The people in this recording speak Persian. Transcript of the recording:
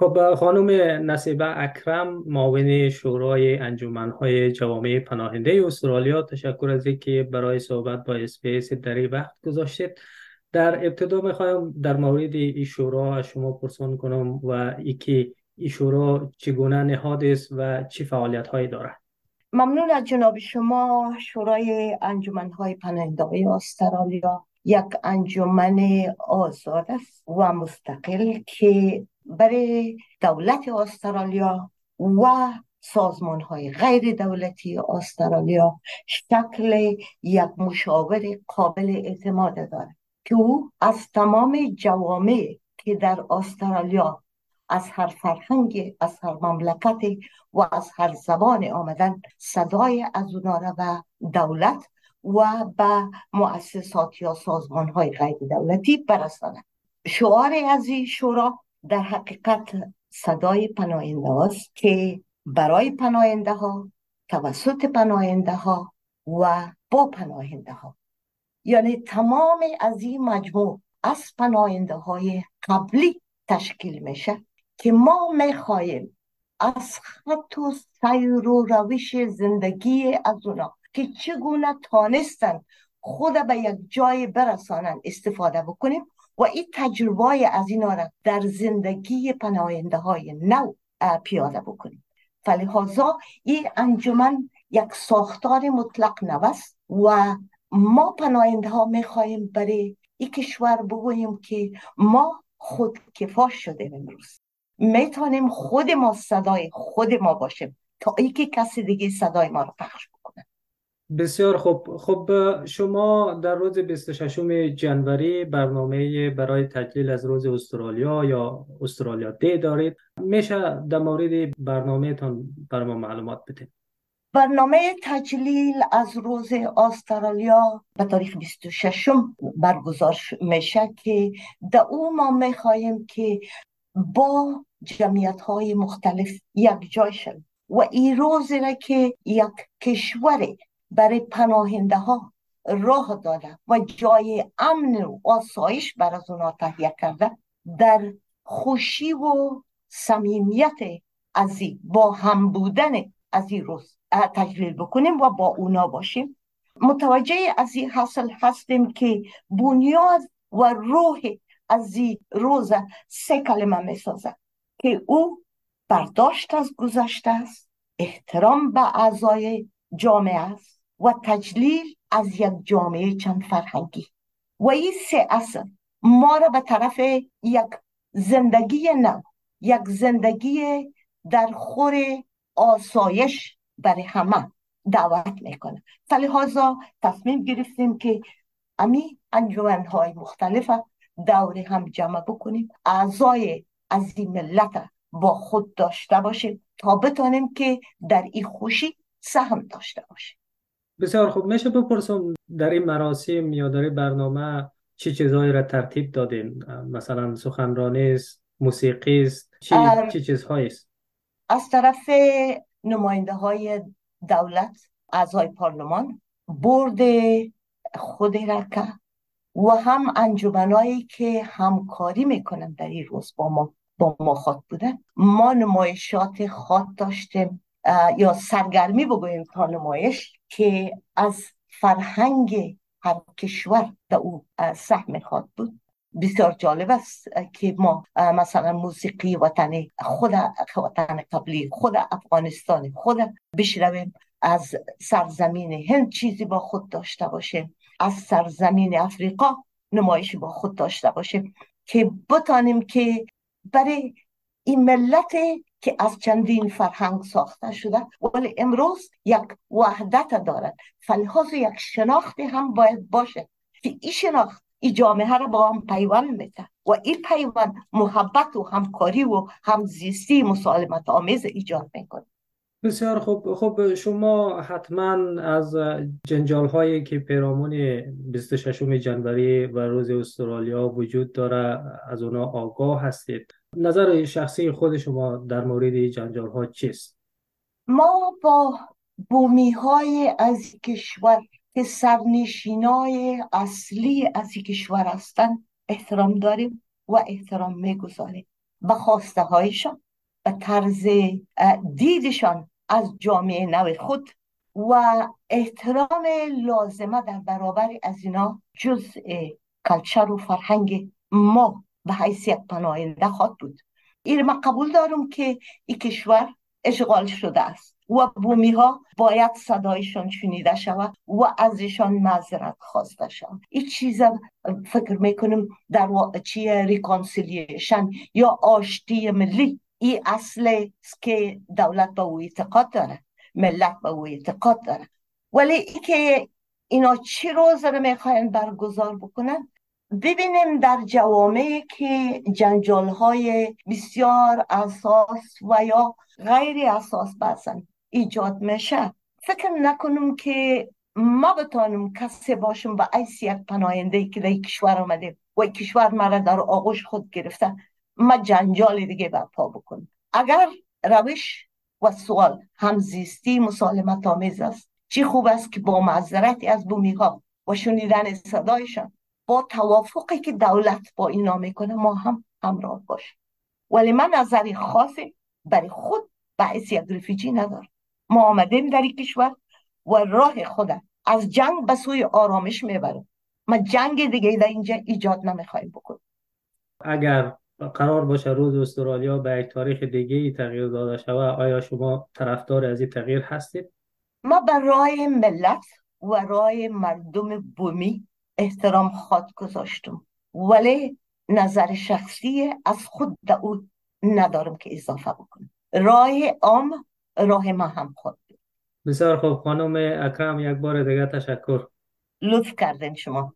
خب خانم نصیبه اکرم معاون شورای انجمنهای جوامع پناهنده استرالیا تشکر از اینکه برای صحبت با اسپیس در این وقت گذاشتید. در ابتدا می‌خوایم در مورد این شورا از شما پرسان کنم و اینکه این شورا چگونه نهاد است و چه فعالیت هایی دارد. ممنون از جناب شما. شورای انجمنهای پناهنده استرالیا یک انجمن آزاد است و مستقل که برای دولت استرالیا و سازمان های غیر دولتی استرالیا شکل یک مشاور قابل اعتماد دارد که او از تمام جوامع که در استرالیا از هر فرهنگ از هر مملکت و از هر زبان آمدن صدای از اونا را به دولت و به مؤسسات یا سازمان های غیر دولتی برساند. شعار از این شورا در حقیقت صدای پناهنده است که برای پناهنده ها توسط پناهنده ها و با پناهنده ها یعنی تمام از این مجموع از پناهنده های قبلی تشکیل میشه که ما می‌خواهیم از خط و سیر و روش زندگی از اونا که چگونه تانستن خود به یک جای برسانن استفاده بکنیم و این تجربه از اینا را در زندگی پناهنده های نو پیاده بکنیم. فلحاظا این انجمن یک ساختار مطلق نوست و ما پناهنده ها می‌خواهیم برای این کشور بگوییم که ما خود کفاش شده امروز. می‌تونیم خود ما صدای خود ما باشیم تا ای که کسی دیگه صدای ما رو پخش بکنه بسیار خوب. خب شما در روز 26 جنوری برنامه برای تجلیل از روز استرالیا یا استرالیا دی دارید. میشه در مورد برنامه تان بر ما معلومات بدید برنامه تجلیل از روز استرالیا به تاریخ 26 برگزار میشه که در او ما می‌خواهیم که با جمعیت های مختلف یک جای شد و این روز را که یک کشور برای پناهنده ها راه داده و جای امن و آسایش بر از اونا تهیه کرده در خوشی و صمیمیت از با هم بودن از این روز تجلیل بکنیم و با اونا باشیم. متوجه از این حاصل هستیم که بنیاد و روح از این روز سه کلمه می سازد که او برداشت از گذشته است احترام به اعضای جامعه است. و تجلیل از یک جامعه چند فرهنگی. و این سه اصل ما را به طرف یک زندگی نو یک زندگی در خور آسایش برای همه دعوت می‌کنه. فلحاظا تصمیم گرفتیم که امی انجوان های مختلف دور هم جمع بکنیم. اعضای از این ملت با خود داشته باشیم تا بتانیم که در این خوشی سهم داشته باشیم. بسیار خوب. میشه بپرسم در این مراسم یا در این برنامه چه چیزهایی را ترتیب دادین؟ مثلا سخنرانی است موسیقی است چه, چه چیزهایی است؟ از طرف نماینده های دولت اعضای پارلمان برد خود رکه و هم انجمنایی که همکاری می‌کنن در این روز با ما با ما خواهد بودن ما نمایشات خواد داشتیم. یا سرگرمی بگوییم تا نمایش که از فرهنگ هر کشور در او سهم خواد بود. بسیار جالب است که ما مثلا موسیقی وطنی خود وطن قبلی خود افغانستان خود بشنویم از سرزمین هند چیزی با خود داشته باشیم از سرزمین افریقا نمایشی با خود داشته باشیم که بتانیم که برای این ملت که از چندین فرهنگ ساخته شده ولی امروز یک وحدت دارد. فلحاظ یک شناخت هم باید باشه که این شناخت این جامعه را با هم پیوند میده و این پیوند محبت و همکاری و همزیستی مسالمت آمیز ایجاد می‌کنه بسیار خوب. خب شما حتما از جنجال هایی که پیرامون 26 جنوری و روز استرالیا وجود داره از اونا آگاه هستید؟ نظر شخصی خود شما در مورد جنجال ها چیست؟ ما با بومی های از کشور که سرنشینای اصلی از کشور هستند احترام داریم و احترام می‌گذاریم. به خواسته هایشان به طرز دیدشان از جامعه نو خود و احترام لازمه در برابر از اینا جزء کلچر و فرهنگ ما به حیث یک پناهنده خواهد بود. این ما قبول دارم که این کشور اشغال شده است و بومی ها باید صدایشان شنیده شود و ازشان معذرت خواسته شود. این چیز فکر می‌کنم در واقع reconciliation یا آشتی ملی این اصل که دولت به او اعتقاد داره ملت به او اعتقاد داره ولی ای که اینا چی روز رو می‌خواین برگزار بکنن ببینیم در جوامعی که جنجال های بسیار حساس و یا غیر حساس هستن ایجاد میشه فکر نکنم که ما بتانم کسی باشم و ایسی یک پناهنده که در کشور آمده و کشور مرا در آغوش خود گرفته. ما جنجال دیگه برپا بکنم اگر روش و سوال همزیستی مسالمت آمیز است. چی خوب است که با معذرتی از بومی ها و شنیدن صدایشان با توافقی که دولت با اینا می‌کنه ما هم همراه باشیم. ولی من نظری خاصی برای خود بحث یک رفیجی ندارم. ما آمدیم در این کشور و راه خودم از جنگ به سوی آرامش می‌برم ما جنگ دیگه در اینجا ایجاد نمی‌خوایم بکنیم. اگر قرار باشه روز استرالیا به یک تاریخ دیگه ای تغییر داده شود آیا شما طرفدار از این تغییر هستید؟ ما بر راه ملت و راه مردم بومی احترام خواد گذاشتم ولی نظر شخصی از خود در او ندارم که اضافه بکنم. راه عام راه ما هم خود بسیار خوب. خانم اکرم یک بار دیگه تشکر. لطف کردین شما.